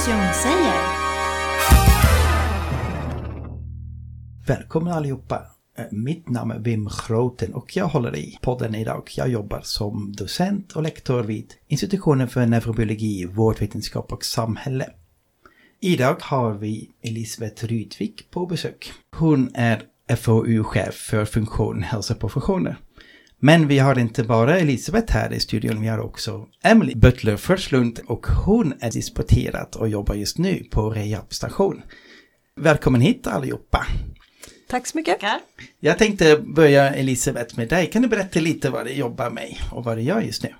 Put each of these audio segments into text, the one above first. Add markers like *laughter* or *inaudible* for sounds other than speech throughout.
Fysion säger Välkomna allihopa! Eh, mitt namn är Wim Groten och jag håller i podden idag. Jag jobbar som docent och lektor vid institutionen för neurobiologi, vårdvetenskap och samhälle. Idag har vi Elisabeth Rydvik på besök. Hon är FoU-chef för funktion hälsoprofessioner. Men vi har inte bara Elisabeth här i studion, vi har också Emily Butler Förslund och hon är disputerad och jobbar just nu på rehabstation. Välkommen hit allihopa! Tack så mycket. Tackar. Jag tänkte börja Elisabeth med dig. Kan du berätta lite vad du jobbar med och vad du gör just nu?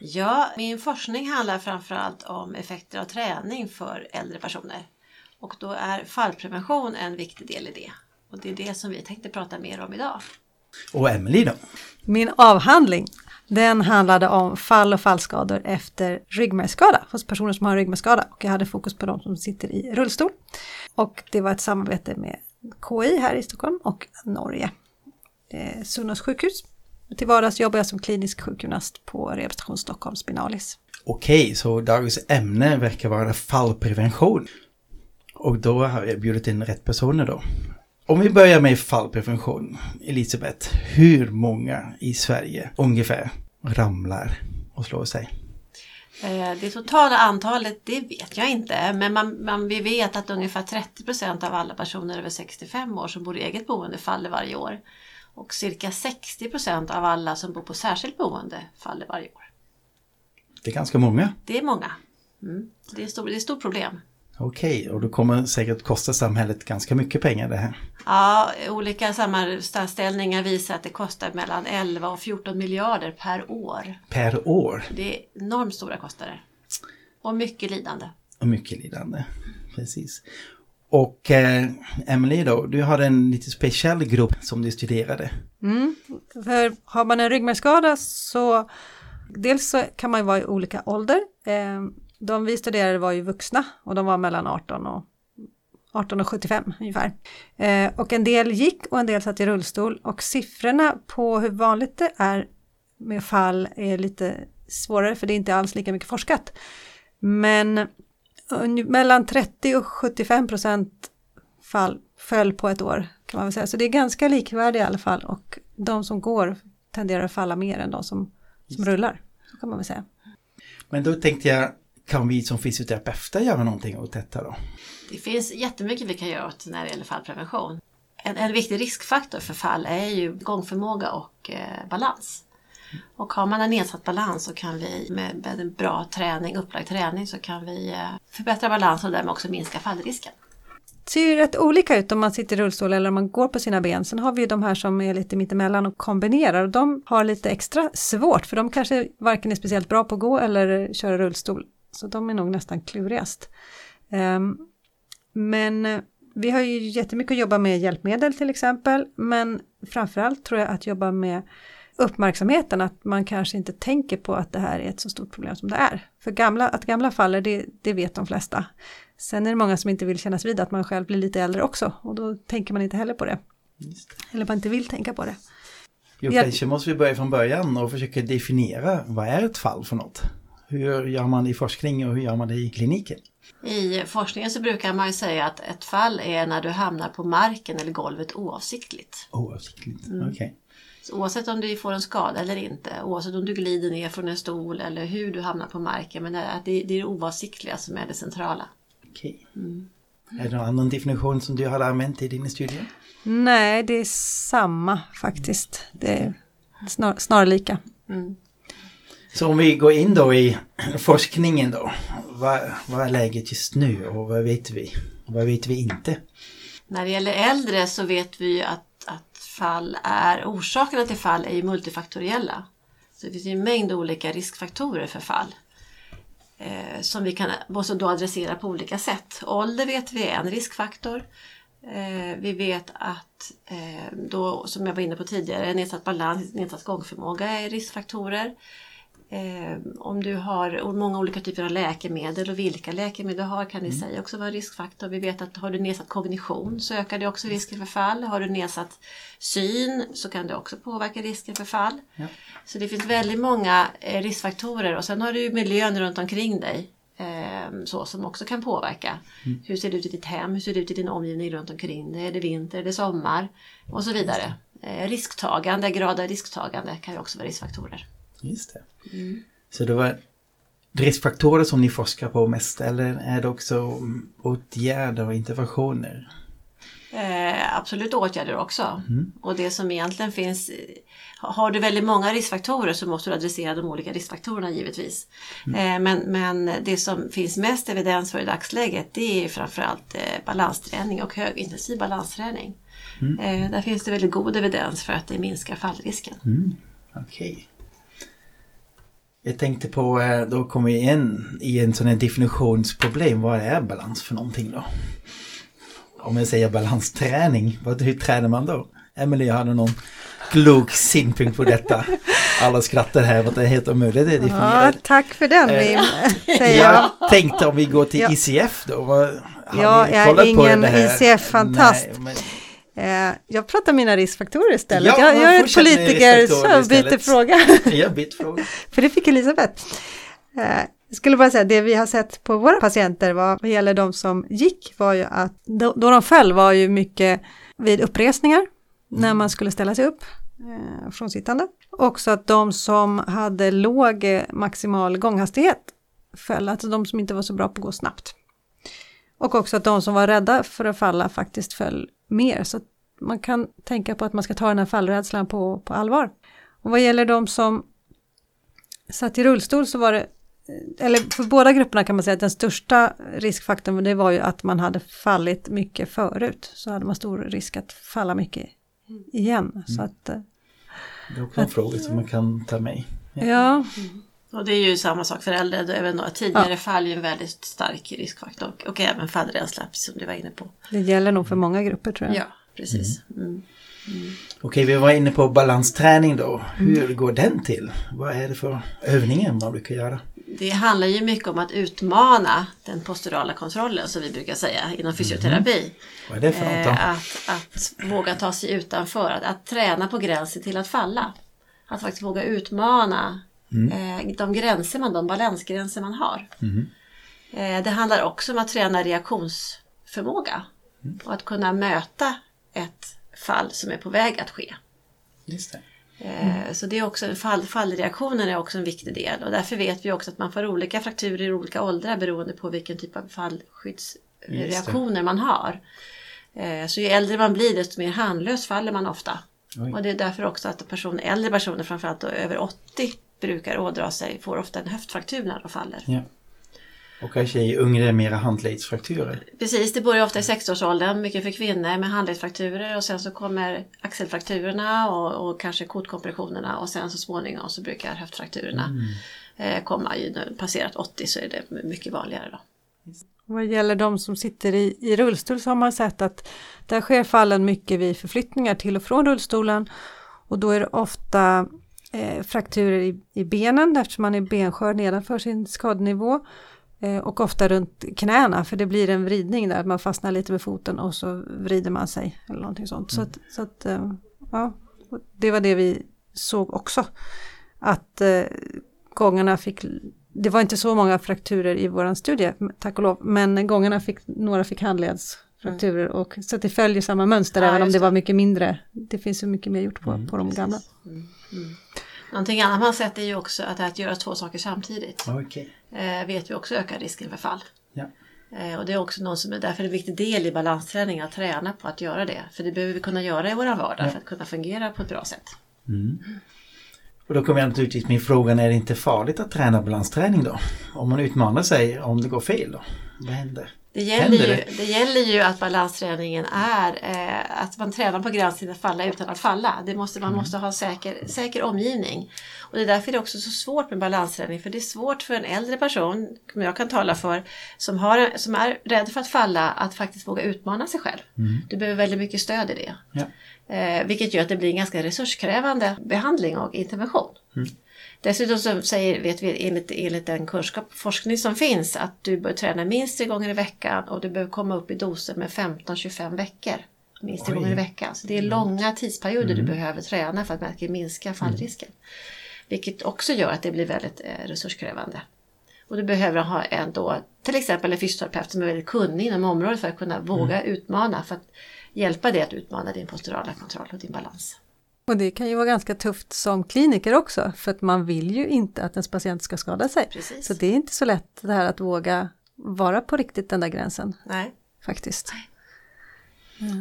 Ja, min forskning handlar framförallt om effekter av träning för äldre personer. Och då är fallprevention en viktig del i det. Och det är det som vi tänkte prata mer om idag. Och Emily då? Min avhandling den handlade om fall och fallskador efter ryggmärgsskada hos personer som har ryggmärgsskada. Och jag hade fokus på de som sitter i rullstol. Och det var ett samarbete med KI här i Stockholm och Norge. Eh, Sunnas sjukhus. Till vardags jobbar jag som klinisk sjukgymnast på Rehabstation Stockholm Spinalis. Okej, så dagens ämne verkar vara fallprevention. Och då har jag bjudit in rätt personer då. Om vi börjar med fallprevention, Elisabeth, hur många i Sverige ungefär ramlar och slår sig? Eh, Det totala antalet, det vet jag inte. Men man, man, vi vet att ungefär 30 procent av alla personer över 65 år som bor i eget boende faller varje år. Och cirka 60 procent av alla som bor på särskilt boende faller varje år. Det är ganska många. Det är många. Mm. Det, är stor, det är ett stort problem. Okej, och det kommer säkert kosta samhället ganska mycket pengar det här. Ja, olika sammanställningar visar att det kostar mellan 11 och 14 miljarder per år. Per år. Det är enormt stora kostnader. Och mycket lidande. Och mycket lidande. Precis. Och eh, Emily då, du har en lite speciell grupp som du studerade. Mm. För har man en ryggmärgsskada så dels så kan man ju vara i olika ålder. Eh, De vi studerade var ju vuxna och de var mellan 18 och 18 och 75 ungefär. Eh, och en del gick och en del satt i rullstol och siffrorna på hur vanligt det är med fall är lite svårare för det är inte alls lika mycket forskat. Men mellan 30 och 75 procent fall föll på ett år kan man väl säga. Så det är ganska likvärdigt i alla fall och de som går tenderar att falla mer än de som, som rullar. Så kan man väl säga. Men då tänkte jag, kan vi som fysioterapeuter göra någonting åt detta då? Det finns jättemycket vi kan göra åt när det gäller fallprevention. En, en viktig riskfaktor för fall är ju gångförmåga och eh, balans. Och har man en nedsatt balans så kan vi med, med en bra träning, upplagd träning, så kan vi eh, förbättra balansen och därmed också minska fallrisken. Det ser ju rätt olika ut om man sitter i rullstol eller om man går på sina ben. Sen har vi ju de här som är lite mittemellan och kombinerar. Och de har lite extra svårt för de kanske varken är speciellt bra på att gå eller köra rullstol. Så de är nog nästan klurigast. Ehm, men eh, vi har ju jättemycket att jobba med hjälpmedel till exempel. Men framförallt tror jag att jobba med uppmärksamheten att man kanske inte tänker på att det här är ett så stort problem som det är. För gamla, att gamla faller, det, det vet de flesta. Sen är det många som inte vill kännas vid att man själv blir lite äldre också och då tänker man inte heller på det. Eller man inte vill tänka på det. Jo, kanske måste vi börja från början och försöka definiera vad är ett fall för något? Hur gör man det i forskning och hur gör man det i kliniken? I forskningen så brukar man ju säga att ett fall är när du hamnar på marken eller golvet oavsiktligt. Oavsiktligt, okej. Så oavsett om du får en skada eller inte, oavsett om du glider ner från en stol eller hur du hamnar på marken, men det är, det oavsiktliga som är det centrala. Okej. Är det någon annan definition som du har använt i din studie? Nej, det är samma faktiskt. Det är snar, snarlika. Så om vi går in då i forskningen då. Vad, vad är läget just nu och vad vet vi? Vad vet vi inte? När det gäller äldre så vet vi ju att, att fall är, orsakerna till fall är ju multifaktoriella. Så det finns ju en mängd olika riskfaktorer för fall. eh, som vi kan måste då adressera på olika sätt. Ålder vet vi är en riskfaktor. Eh, vi vet att, eh, då, som jag var inne på tidigare, nedsatt balans, nedsatt gångförmåga är riskfaktorer. Eh, om du har många olika typer av läkemedel och vilka läkemedel du har kan i Mm. sig också vara en riskfaktor. Vi vet att har du nedsatt kognition så ökar det också risken för fall. Har du nedsatt syn så kan det också påverka risken för fall. Ja. Så det finns väldigt många eh, riskfaktorer och sen har du miljön runt omkring dig. eh, Så som också kan påverka. Mm. Hur ser det ut i ditt hem? Hur ser det ut i din omgivning runt omkring dig? Är det vinter? Är det sommar? Och så vidare. Risktagande, grad av risktagande kan ju också vara riskfaktorer. Just det. Så det var riskfaktorer som ni forskar på mest eller är det också mm, åtgärder och interventioner? Eh, absolut åtgärder också. Och det som egentligen finns, har du väldigt många riskfaktorer så måste du adressera de olika riskfaktorerna givetvis. Eh, men, men det som finns mest evidens för i dagsläget det är framförallt eh, balansträning och högintensiv balansträning. Eh, där finns det väldigt god evidens för att det minskar fallrisken. Okej. Jag tänkte på, eh, då kommer vi in i en sån här definitionsproblem. Vad är balans för någonting då? Om jag säger balansträning, vad, hur tränar man då? Emelie hade någon klok synpunkt på detta. Alla skrattar här, vad det är helt omöjligt att Ja, definiera. tack för den Eh, Wim, *laughs* säger jag. Jag tänkte om vi går till Ja. ICF då. Har Jag ni är ingen? ICF-fantast. Men- Eh, jag pratar mina riskfaktorer istället. Ja, jag, jag är politiker så jag byter fråga. *laughs* Jag bytt fråga. *laughs* För det fick Elisabeth. Eh, jag skulle bara säga, det vi har sett på våra patienter vad, vad gäller de som gick var ju att då, då de föll var ju mycket vid uppresningar när man skulle ställa sig upp eh, från sittande. Också att de som hade låg eh, maximal gånghastighet föll, alltså de som inte var så bra på att gå snabbt. Och också att de som var rädda för att falla faktiskt föll mer. Så man kan tänka på att man ska ta den här fallrädslan på, på allvar. Och vad gäller de som satt i rullstol så var det, eller för båda grupperna kan man säga att den största riskfaktorn det var ju att man hade fallit mycket förut. Så hade man stor risk att falla mycket igen. Så att, Det är också en fråga som man kan ta med. ja, Och det är ju samma sak för äldre. Även då- tidigare fall är en väldigt stark riskfaktor. Och, och även fallrädsla, som du var inne på. det gäller nog för många grupper tror jag. Ja, precis. Mm. Okej, vi var inne på balansträning då. Hur går den till? Vad är det för övningar man brukar göra? Det handlar ju mycket om att utmana den posturala kontrollen som vi brukar säga inom fysioterapi. Vad är det för något då? Eh, att, att våga ta sig utanför, att, att träna på gränsen till att falla. Att faktiskt våga utmana eh, de gränser man, de balansgränser man har. Eh, det handlar också om att träna reaktionsförmåga och att kunna möta ett fall som är på väg att ske. Just det. Eh, Så det är också fall, fallreaktionen är också en viktig del och därför vet vi också att man får olika frakturer i olika åldrar beroende på vilken typ av fallskyddsreaktioner man har. Så ju äldre man blir desto mer handlös faller man ofta. Oj. Och det är därför också att person, äldre personer, framförallt då över 80, brukar ådra sig, får ofta en höftfraktur när de faller. Ja. Och kanske i yngre mera handledsfrakturer. Precis, det börjar ofta i 60-årsåldern, mycket för kvinnor med handledsfrakturer och sen så kommer axelfrakturerna och, och kanske kotkompressionerna och sen så småningom så brukar höftfrakturerna eh, komma. Ju passerat 80 så är det mycket vanligare då. Vad gäller de som sitter i, i rullstol så har man sett att där sker fallen mycket vid förflyttningar till och från rullstolen och då är det ofta eh, frakturer i, i benen eftersom man är benskör nedanför sin skadenivå eh, och ofta runt knäna för det blir en vridning där man fastnar lite med foten och så vrider man sig eller någonting sånt. Så, att, så att, eh, ja, det var det vi såg också. Att eh, gångarna fick det var inte så många frakturer i våran studie, tack och lov, men gångarna fick, några fick handledsfrakturer och så att det följer samma mönster Ja, även om det var mycket mindre. Det finns ju mycket mer gjort på, på de gamla. Någonting annat man sett är ju också att, att göra två saker samtidigt. Okej. Eh, vet vi också ökar risken för fall. Ja. Eh, och det är också någon som är därför en viktig del i balansträning att träna på att göra det. För det behöver vi kunna göra i vår vardag för att kunna fungera på ett bra sätt. Och då kommer jag naturligtvis min fråga, är det inte farligt att träna balansträning då? Om man utmanar sig, om det går fel då? Vad händer? Det gäller, ju, det? det gäller ju att balansträningen är eh, att man tränar på gränsen att falla utan att falla. Det måste, man måste ha säker, säker omgivning. Och det är därför det är också så svårt med balansträning. För det är svårt för en äldre person, som jag kan tala för, som, har, som är rädd för att falla, att faktiskt våga utmana sig själv. Du behöver väldigt mycket stöd i det. Ja. Eh, vilket gör att det blir en ganska resurskrävande behandling och intervention. Dessutom så säger, vet vi enligt, enligt den kunskap forskning som finns att du bör träna minst tre gånger i veckan och du behöver komma upp i doser med 15-25 veckor. Minst tre gånger i veckan. Så det är långa tidsperioder du behöver träna för att minska fallrisken. Vilket också gör att det blir väldigt eh, resurskrävande. Och du behöver ha en då, till exempel en fysioterapeut som är väldigt kunnig inom området för att kunna våga utmana, för att hjälpa dig att utmana din posturala kontroll och din balans. Och det kan ju vara ganska tufft som kliniker också, för att man vill ju inte att ens patient ska skada sig. Precis. Så det är inte så lätt det här att våga vara på riktigt den där gränsen, Nej. faktiskt.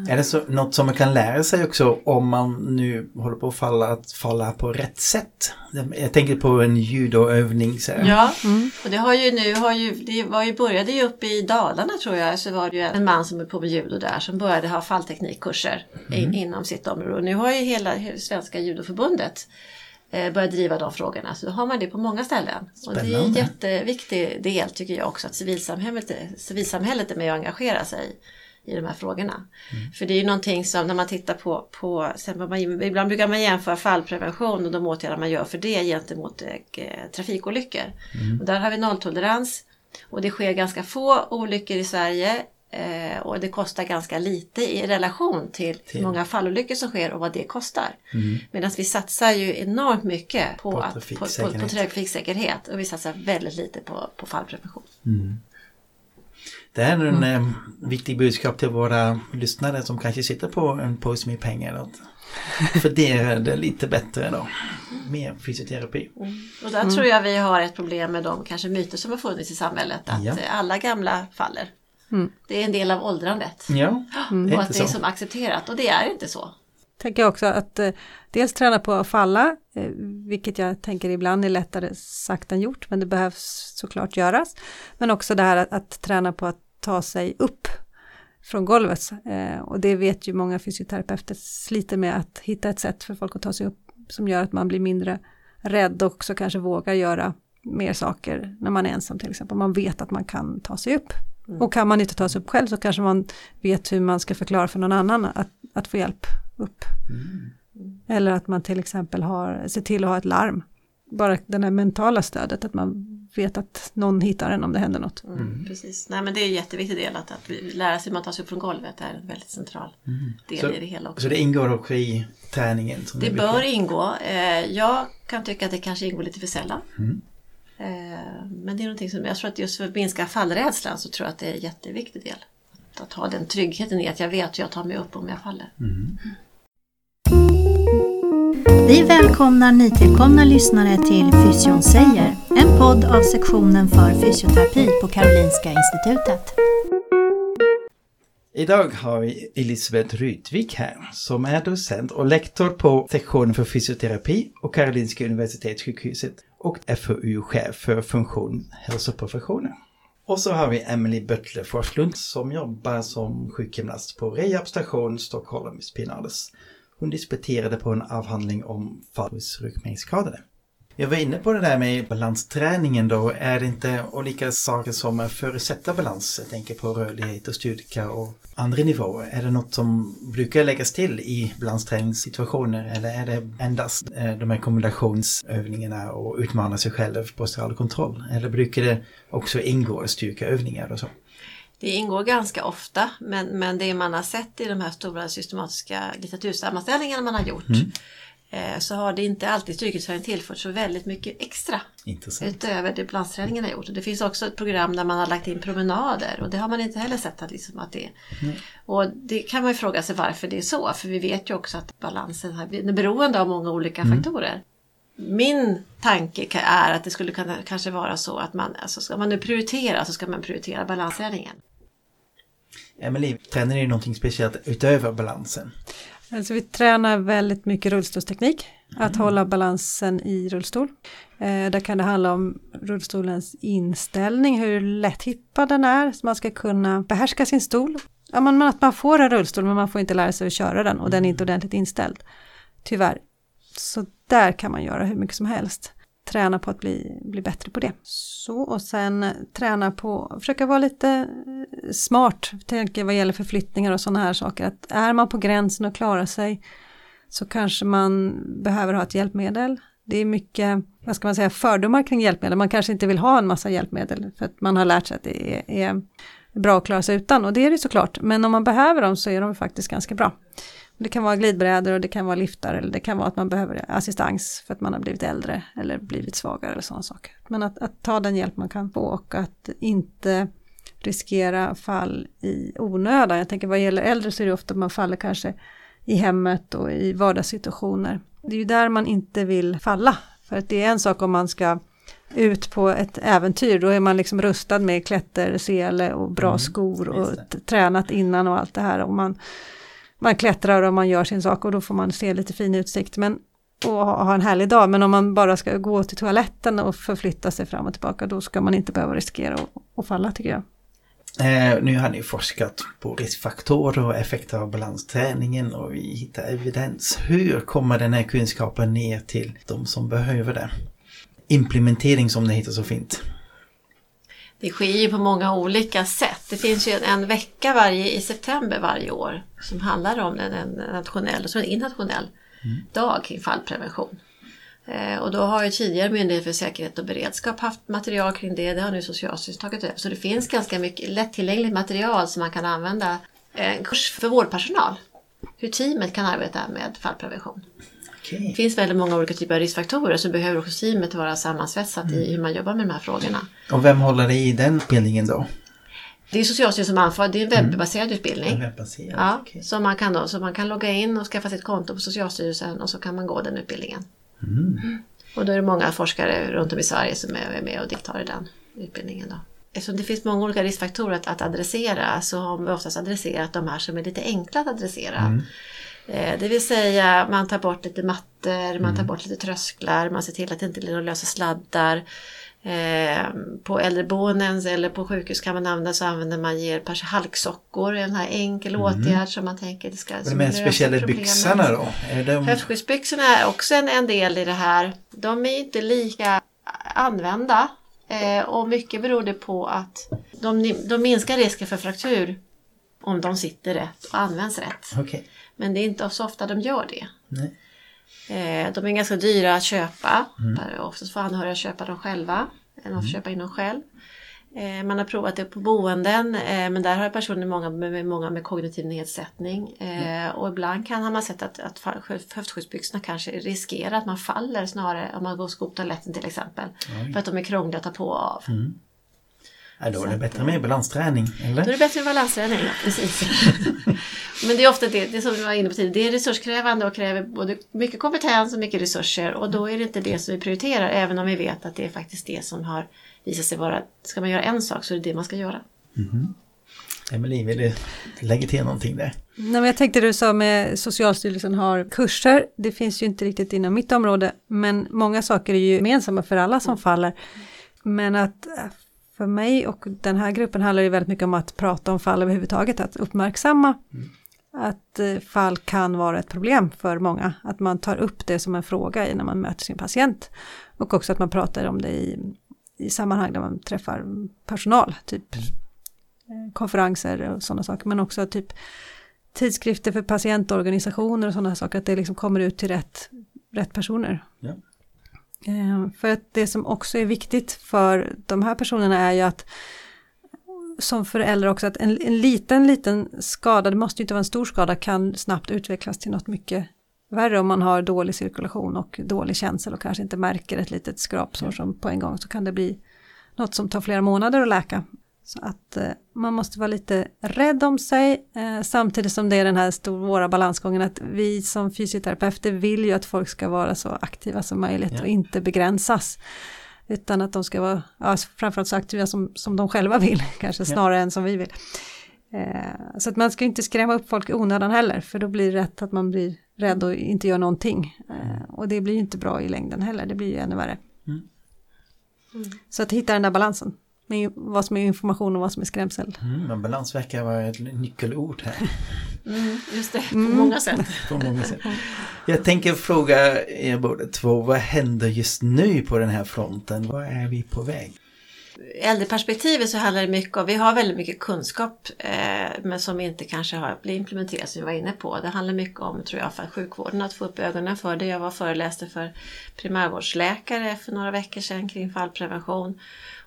Är det så, något som man kan lära sig också om man nu håller på att falla, att falla på rätt sätt? Jag tänker på en judoövning. Så. Ja, och det har ju nu, har ju, det var ju, började ju uppe i Dalarna tror jag, så var det ju en man som är på med judo där som började ha fallteknikkurser in, inom sitt område. Och nu har ju hela hela Svenska judoförbundet eh, börjat driva de frågorna. Så då har man det på många ställen. Och det är en Spännande. jätteviktig del tycker jag också att civilsamhället, civilsamhället är med och engagerar sig i de här frågorna. För det är ju någonting som när man tittar på, på man, ibland brukar man jämföra fallprevention och de åtgärder man gör för det gentemot eh, trafikolyckor. Och där har vi nolltolerans och det sker ganska få olyckor i Sverige eh, och det kostar ganska lite i relation till hur många fallolyckor som sker och vad det kostar. Medan vi satsar ju enormt mycket på, På att, på, på, på trafiksäkerhet. trafiksäkerhet och vi satsar väldigt lite på, på fallprevention. Det här är en eh, viktig budskap till våra lyssnare som kanske sitter på en påse med pengar. Att *laughs* fördela det lite bättre då. Mer fysioterapi. Och där tror jag vi har ett problem med de kanske myter som har funnits i samhället. Att Ja. eh, alla gamla faller. Det är en del av åldrandet. Ja, det är och att det är så. som accepterat. Och det är inte så. Tänker jag också att eh, dels träna på att falla, vilket jag tänker ibland är lättare sagt än gjort, men det behövs såklart göras. Men också det här att, att träna på att ta sig upp från golvet. Eh, och det vet ju många fysioterapeuter sliter med att hitta ett sätt för folk att ta sig upp som gör att man blir mindre rädd och också kanske vågar göra mer saker när man är ensam till exempel. Man vet att man kan ta sig upp. Och kan man inte ta sig upp själv så kanske man vet hur man ska förklara för någon annan att, att få hjälp upp. Eller att man till exempel har, ser till att ha ett larm. Bara det här mentala stödet, att man vet att någon hittar en om det händer något. Mm, Precis. Nej, men det är en jätteviktig del att, att lära sig hur man tar sig upp från golvet. Är en väldigt central del Så- i det hela också. Så det ingår också i träningen? Som Det bör viktigt. ingå. Eh, Jag kan tycka att det kanske ingår lite för sällan. Eh, Men det är någonting som, jag tror att just för att minska fallrädslan så tror jag att det är en jätteviktig del. Att, att ha den tryggheten i att jag vet hur jag tar mig upp om jag faller. Vi välkomnar nytillkomna lyssnare till Fysion säger, en podd av sektionen för fysioterapi på Karolinska Institutet. Idag har vi Elisabeth Rytvik här som är docent och lektor på sektionen för fysioterapi och Karolinska Universitetssjukhuset och FoU-chef för funktion hälsoprofessionen. Och så har vi Emily Böttler Forslund som jobbar som sjukgymnast på rehabstation Stockholm Spinalis hon disputerade på en avhandling om fall hos ryggmärgsskadade. Jag var inne på det där med balansträningen då. Är det inte olika saker som förutsätter balans? Jag tänker på rörlighet och styrka och andra nivåer. Är det något som brukar läggas till i balansträningssituationer eller är det endast eh, de här kombinationsövningarna och utmana sig själv på kontroll? Eller brukar det också ingå styrkaövningar och så? Det ingår ganska ofta men, men det man har sett i de här stora systematiska litteratursammanställningarna man har gjort eh, så har det inte alltid styrketräning tillfört så väldigt mycket extra Intressant. utöver det balansträningen har gjort. Och det finns också ett program där man har lagt in promenader och det har man inte heller sett att, liksom att det är. Och det kan man ju fråga sig varför det är så för vi vet ju också att balansen är beroende av många olika faktorer. Min tanke är att det skulle kunna kanske vara så att man, alltså ska man nu prioritera så ska man prioritera balansträningen. Emily, tränar ni någonting speciellt utöver balansen? Alltså vi tränar väldigt mycket rullstolsteknik, att Mm. hålla balansen i rullstol. Eh, där kan det handla om rullstolens inställning, hur lätthippad den är, så man ska kunna behärska sin stol. Ja, man, att man får en rullstol men man får inte lära sig att köra den och den är inte ordentligt inställd. Tyvärr. Så där kan man göra hur mycket som helst. Träna på att bli, bli bättre på det. Så och sen träna på, försöka vara lite eh, smart, tänker vad gäller förflyttningar och sådana här saker. Att är man på gränsen och klarar sig så kanske man behöver ha ett hjälpmedel. Det är mycket, vad ska man säga, fördomar kring hjälpmedel. Man kanske inte vill ha en massa hjälpmedel för att man har lärt sig att det är, är bra att klara sig utan och det är det såklart. Men om man behöver dem så är de faktiskt ganska bra. Det kan vara glidbrädor och det kan vara liftar eller det kan vara att man behöver assistans för att man har blivit äldre eller blivit svagare eller sådana saker. Men att, att ta den hjälp man kan få och att inte riskera fall i onödan. Jag tänker vad gäller äldre så är det ofta man faller kanske i hemmet och i vardagssituationer. Det är ju där man inte vill falla. För att det är en sak om man ska ut på ett äventyr, då är man liksom rustad med klättersele och bra Mm, skor och tränat innan och allt det här. Och man, man klättrar och man gör sin sak och då får man se lite fin utsikt. Men, och ha en härlig dag, men om man bara ska gå till toaletten och förflytta sig fram och tillbaka, då ska man inte behöva riskera att, att falla tycker jag. Eh, nu har ni forskat på riskfaktorer och effekter av balansträningen och vi hittar evidens. Hur kommer den här kunskapen ner till de som behöver det? Implementering som det heter så fint. Det sker ju på många olika sätt. Det finns ju en, en vecka varje, i september varje år som handlar om en, en nationell och så en internationell dag kring fallprevention. Eh, och då har ju tidigare Myndigheten för säkerhet och beredskap haft material kring det. Det har nu Socialstyrelsen tagit över. Så det finns ganska mycket lättillgängligt material som man kan använda. En kurs för vårdpersonal. Hur teamet kan arbeta med fallprevention. Det Okej. finns väldigt många olika typer av riskfaktorer så behöver också teamet vara sammansvetsat i hur man jobbar med de här frågorna. Och vem håller i den utbildningen då? Det är Socialstyrelsen som ansvarar, det är en webbaserad utbildning. Webbaserad, Ja, okej. så, man kan då, så man kan logga in och skaffa sitt konto på Socialstyrelsen och så kan man gå den utbildningen. Mm. Och då är det många forskare runt om i Sverige som är med och deltar i den utbildningen. Då. Eftersom det finns många olika riskfaktorer att, att adressera så har vi oftast adresserat de här som är lite enkla att adressera. Eh, Det vill säga man tar bort lite mattor, man tar bort lite trösklar, man ser till att det inte blir några lösa sladdar. Eh, på äldreboenden eller på sjukhus kan man använda så använder man ger kanske halksockor, en här enkel åtgärd som man tänker det ska De som här speciella byxorna då? Är de... Höftskyddsbyxorna är också en, en del i det här. De är inte lika använda eh, och mycket beror det på att de, de minskar risken för fraktur om de sitter rätt och används rätt. Okej. Men det är inte så ofta de gör det. Nej. Eh, de är ganska dyra att köpa. Där Oftast får anhöriga köpa dem själva. Än att köpa in dem själv. Eh, man har provat det på boenden eh, men där har personer många med, många med kognitiv nedsättning. Eh, och ibland kan har man sett att, att höftskyddsbyxorna kanske riskerar att man faller snarare om man går och toaletten till exempel. För att de är krångliga att ta på och av. Ja, då är det bättre med balansträning, eller? Då är det bättre med balansträning, ja, precis. *laughs* Men det är ofta det, det som vi var inne på tidigare, det är resurskrävande och kräver både mycket kompetens och mycket resurser och då är det inte det som vi prioriterar även om vi vet att det är faktiskt det som har visat sig vara, ska man göra en sak så är det det man ska göra. Emelie, vill du lägga till någonting där? Nej, men jag tänkte du sa med Socialstyrelsen har kurser, det finns ju inte riktigt inom mitt område, men många saker är ju gemensamma för alla som faller. Men att för mig och den här gruppen handlar det väldigt mycket om att prata om fall överhuvudtaget, att uppmärksamma att eh, fall kan vara ett problem för många, att man tar upp det som en fråga i när man möter sin patient. Och också att man pratar om det i, i sammanhang där man träffar personal, typ eh, konferenser och sådana saker, men också typ tidskrifter för patientorganisationer och sådana saker, att det liksom kommer ut till rätt, rätt personer. Ja. Eh, För att det som också är viktigt för de här personerna är ju att som förälder också att en, en liten, liten skada, det måste ju inte vara en stor skada, kan snabbt utvecklas till något mycket värre om man har dålig cirkulation och dålig känsel och kanske inte märker ett litet skrapsår som på en gång så kan det bli något som tar flera månader att läka. Så att eh, man måste vara lite rädd om sig eh, samtidigt som det är den här svåra balansgången att vi som fysioterapeuter vill ju att folk ska vara så aktiva som möjligt Ja. och inte begränsas. Utan att de ska vara ja, framförallt så aktiva som, som de själva vill, *laughs* kanske snarare än som vi vill. Eh, så att man ska inte skrämma upp folk i onödan heller, för då blir det rätt att man blir rädd och inte gör någonting. Eh, och det blir ju inte bra i längden heller, det blir ju ännu värre. Mm. Så att hitta den där balansen med vad som är information och vad som är skrämsel. Mm, men balans verkar vara ett nyckelord här. *laughs* Mm, just det, på många sätt. *laughs* på många sätt. Jag tänker fråga er båda två, vad händer just nu på den här fronten? Var är vi på väg? äldreperspektivet så handlar det mycket om, vi har väldigt mycket kunskap eh, men som inte kanske har blivit implementerat som vi var inne på. Det handlar mycket om, tror jag, för sjukvården att få upp ögonen för det. Jag var föreläste för primärvårdsläkare för några veckor sedan kring fallprevention.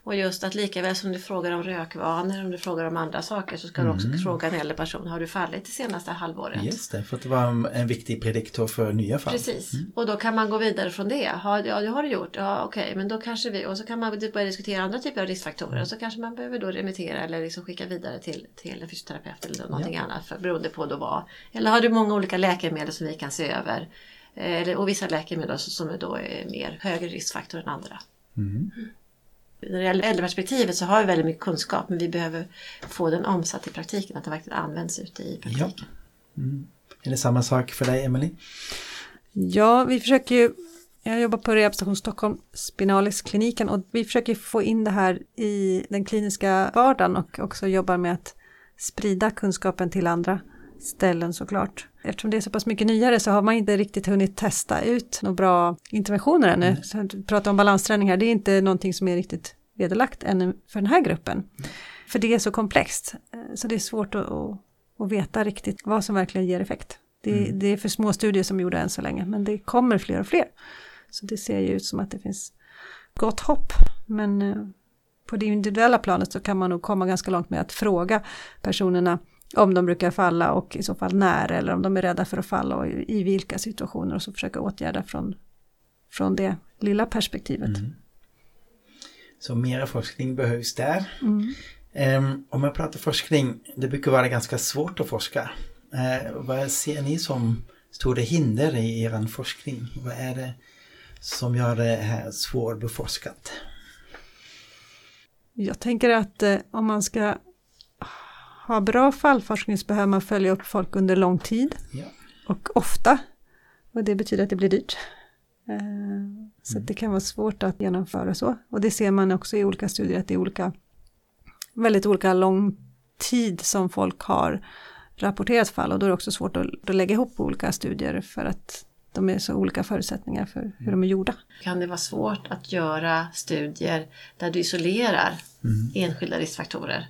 Och just att lika väl som du frågar om rökvanor, om du frågar om andra saker så ska mm. du också mm. fråga en äldre person, har du fallit det senaste halvåret? Just det, för att det var en viktig prediktor för nya fall. Precis, mm. och då kan man gå vidare från det. Ja, det har du gjort, ja okej, okay. men då kanske vi, och så kan man börja diskutera andra typer av riskfaktorer och så kanske man behöver då remittera eller liksom skicka vidare till, till en fysioterapeut eller någonting ja. annat för, beroende på då vad. Eller har du många olika läkemedel som vi kan se över? Eller, och vissa läkemedel som då är mer högre riskfaktor än andra. Mm när det gäller äldreperspektivet så har vi väldigt mycket kunskap men vi behöver få den omsatt i praktiken, att den verkligen används ute i praktiken. Ja. Mm. Är det samma sak för dig, Emelie? Ja, vi försöker ju, jag jobbar på Rehabstation Stockholm, Spinalis-kliniken och vi försöker få in det här i den kliniska vardagen och också jobbar med att sprida kunskapen till andra ställen såklart. Eftersom det är så pass mycket nyare så har man inte riktigt hunnit testa ut några bra interventioner ännu. Mm. Så att prata om balansträning här, det är inte någonting som är riktigt vederlagt ännu för den här gruppen. För det är så komplext, så det är svårt att, att, att veta riktigt vad som verkligen ger effekt. Det, mm. det är för små studier som gjorda än så länge, men det kommer fler och fler. Så det ser ju ut som att det finns gott hopp, men eh, på det individuella planet så kan man nog komma ganska långt med att fråga personerna om de brukar falla och i så fall när eller om de är rädda för att falla och i vilka situationer och så försöka åtgärda från, från det lilla perspektivet. Mm. Så mera forskning behövs där. Mm. Um, om jag pratar forskning, det brukar vara ganska svårt att forska. Uh, vad ser ni som stora hinder i er forskning? Vad är det som gör det här svårbeforskat? Jag tänker att eh, om man ska ha bra fallforskning så behöver man följa upp folk under lång tid ja. och ofta. Och det betyder att det blir dyrt. Eh, så mm. det kan vara svårt att genomföra så. Och det ser man också i olika studier att det är olika, väldigt olika lång tid som folk har rapporterat fall och då är det också svårt att, att lägga ihop olika studier för att de är så olika förutsättningar för hur de är gjorda. Kan det vara svårt att göra studier där du isolerar mm. enskilda riskfaktorer?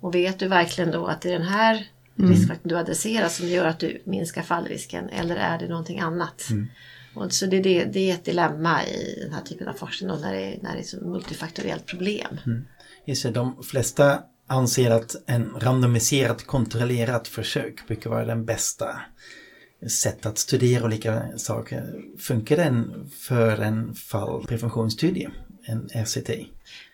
Och vet du verkligen då att det är den här mm. riskfaktorn du adresserar som gör att du minskar fallrisken eller är det någonting annat? Mm. Och så det, det, det, är ett dilemma i den här typen av forskning då, när, det, när det är ett multifaktoriellt problem. Mm. Just det, de flesta anser att en randomiserat kontrollerat försök brukar vara den bästa sätt att studera olika saker. Funkar den för en fallpreventionsstudie, en RCT?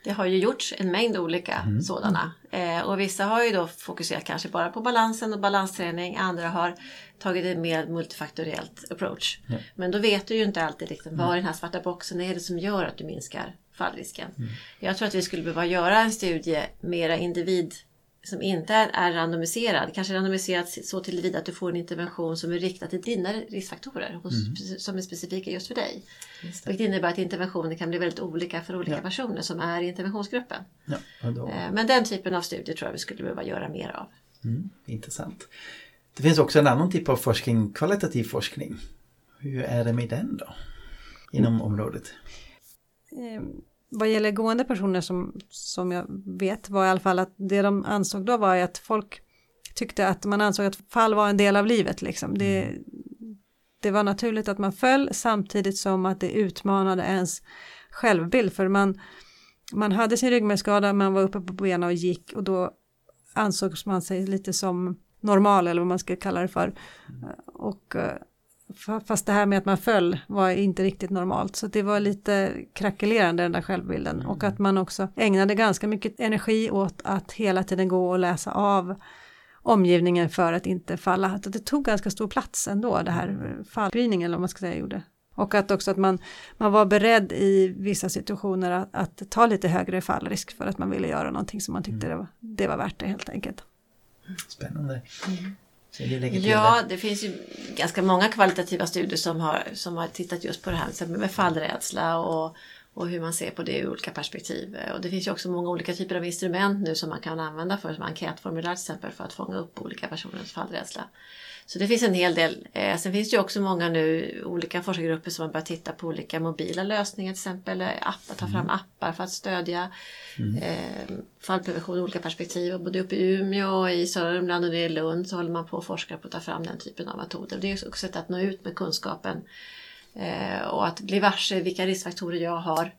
Det har ju gjorts en mängd olika mm. sådana. Eh, och vissa har ju då fokuserat kanske bara på balansen och balansträning. Andra har tagit ett mer multifaktoriellt approach. Ja. Men då vet du ju inte alltid liksom, vad i den här svarta boxen är det som gör att du minskar fallrisken. Mm. Jag tror att vi skulle behöva göra en studie mera individ som inte är, randomiserad, kanske randomiserad så tillvida att du får en intervention som är riktad till dina riskfaktorer hos, mm. som är specifika just för dig. Just det. Vilket innebär att interventioner kan bli väldigt olika för olika ja. personer som är i interventionsgruppen. Ja, då... Eh, men den typen av studier tror jag vi skulle behöva göra mer av. Mm, intressant. Det finns också en annan typ av forskning, kvalitativ forskning. Hur är det med den då? Inom mm. området? Vad gäller gående personer som, som jag vet var i alla fall att det de ansåg då var att folk tyckte att man ansåg att fall var en del av livet liksom. Det, mm. det var naturligt att man föll samtidigt som att det utmanade ens självbild för man, man hade sin ryggmärgsskada, man var uppe på benen och gick och då ansågs man sig lite som normal eller vad man ska kalla det för. Mm. Och eh, Fast det här med att man föll var inte riktigt normalt. Så det var lite krackelerande den där självbilden. Mm. Och att man också ägnade ganska mycket energi åt att hela tiden gå och läsa av omgivningen för att inte falla. Att det tog ganska stor plats ändå, det här fallscreeningen eller vad man ska säga gjorde. Och att också att man, man var beredd i vissa situationer att, att ta lite högre fallrisk för att man ville göra någonting som man tyckte mm. det, var, det var värt det helt enkelt. Spännande. Mm. Ja, det. finns ju ganska många kvalitativa studier som har, som har tittat just på det här med fallrädsla och, och hur man ser på det ur olika perspektiv. Och det finns ju också många olika typer av instrument nu som man kan använda för som enkätformulär till exempel för att fånga upp olika personers fallrädsla. Så det finns en hel del. Eh, sen finns det ju också många nu olika forskargrupper som har börjat titta på olika mobila lösningar till exempel. Appar, ta fram appar för att stödja eh, fallprevention ur olika perspektiv. Och både uppe i Umeå, i Sörmland och i Lund så håller man på och forskar på att ta fram den typen av metoder. Det är också ett sätt att nå ut med kunskapen eh, och att bli varse vilka riskfaktorer jag har eh,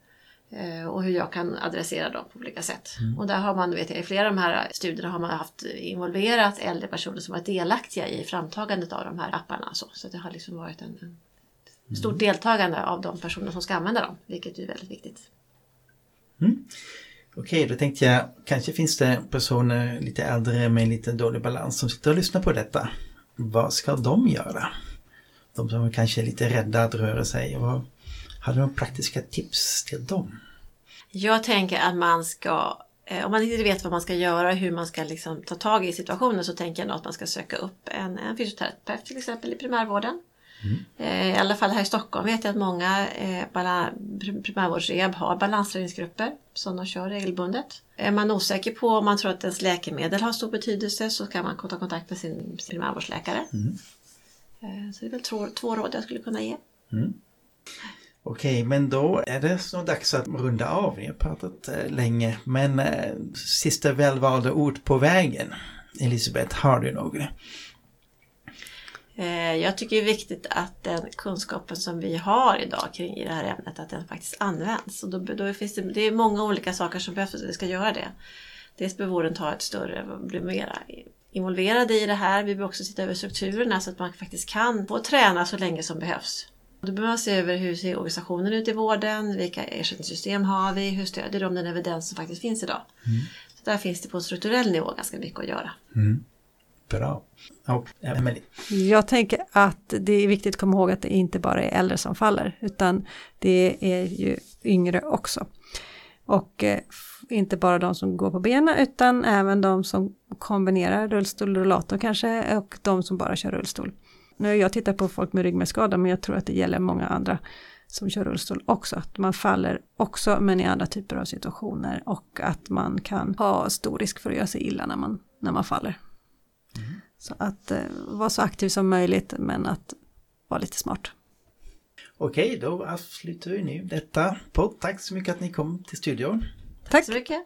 och hur jag kan adressera dem på olika sätt. Och där har man, vet jag, i flera av de här studierna har man haft involverat äldre personer som varit delaktiga i framtagandet av de här apparna. Så, så det har liksom varit en, en stort deltagande av de personer som ska använda dem, vilket är väldigt viktigt. Okej, då tänkte jag, kanske finns det personer lite äldre med lite dålig balans som sitter och lyssnar på detta. Vad ska de göra? De som kanske är lite rädda att röra sig. Vad, har du några praktiska tips till dem? Jag tänker att man ska, eh, om man inte vet vad man ska göra, hur man ska liksom ta tag i situationen så tänker jag nog att man ska söka upp en, en fysioterapeut till exempel i primärvården. Eh, I alla fall här i Stockholm vet jag att många eh, primärvårdsrehab har balansträningsgrupper som de kör regelbundet. Är man osäker på om man tror att ens läkemedel har stor betydelse så kan man ta kontakt med sin primärvårdsläkare. Eh, Så det är väl två, två råd jag skulle kunna ge. Okej, men då är det så dags att runda av. Vi har pratat eh, länge, men eh, sista välvalda ord på vägen. Elisabeth, har du några? Eh, jag tycker det är viktigt att den kunskapen som vi har idag kring i det här ämnet, att den faktiskt används. Och då, då finns det, det är många olika saker som behövs för att vi ska göra det. Dels behöver vården ta ett större, bli mera involverade i det här. Vi behöver också titta över strukturerna så att man faktiskt kan få träna så länge som behövs. Då behöver man se över hur ser organisationen ut i vården, vilka ersättningssystem har vi, hur stödjer de den evidens som faktiskt finns idag. Så där finns det på en strukturell nivå ganska mycket att göra. Bra. Och Emelie? Jag tänker att det är viktigt att komma ihåg att det inte bara är äldre som faller, utan det är ju yngre också. Och eh, inte bara de som går på benen, utan även de som kombinerar rullstol och rollator kanske, och de som bara kör rullstol. Nu jag tittat på folk med ryggmärgsskada, men jag tror att det gäller många andra som kör rullstol också. Att man faller också, men i andra typer av situationer. Och att man kan ha stor risk för att göra sig illa när man, när man faller. Så att eh, vara så aktiv som möjligt men att vara lite smart. Okej, då avslutar vi nu detta podd. Tack så mycket att ni kom till studion. Tack! Så mycket.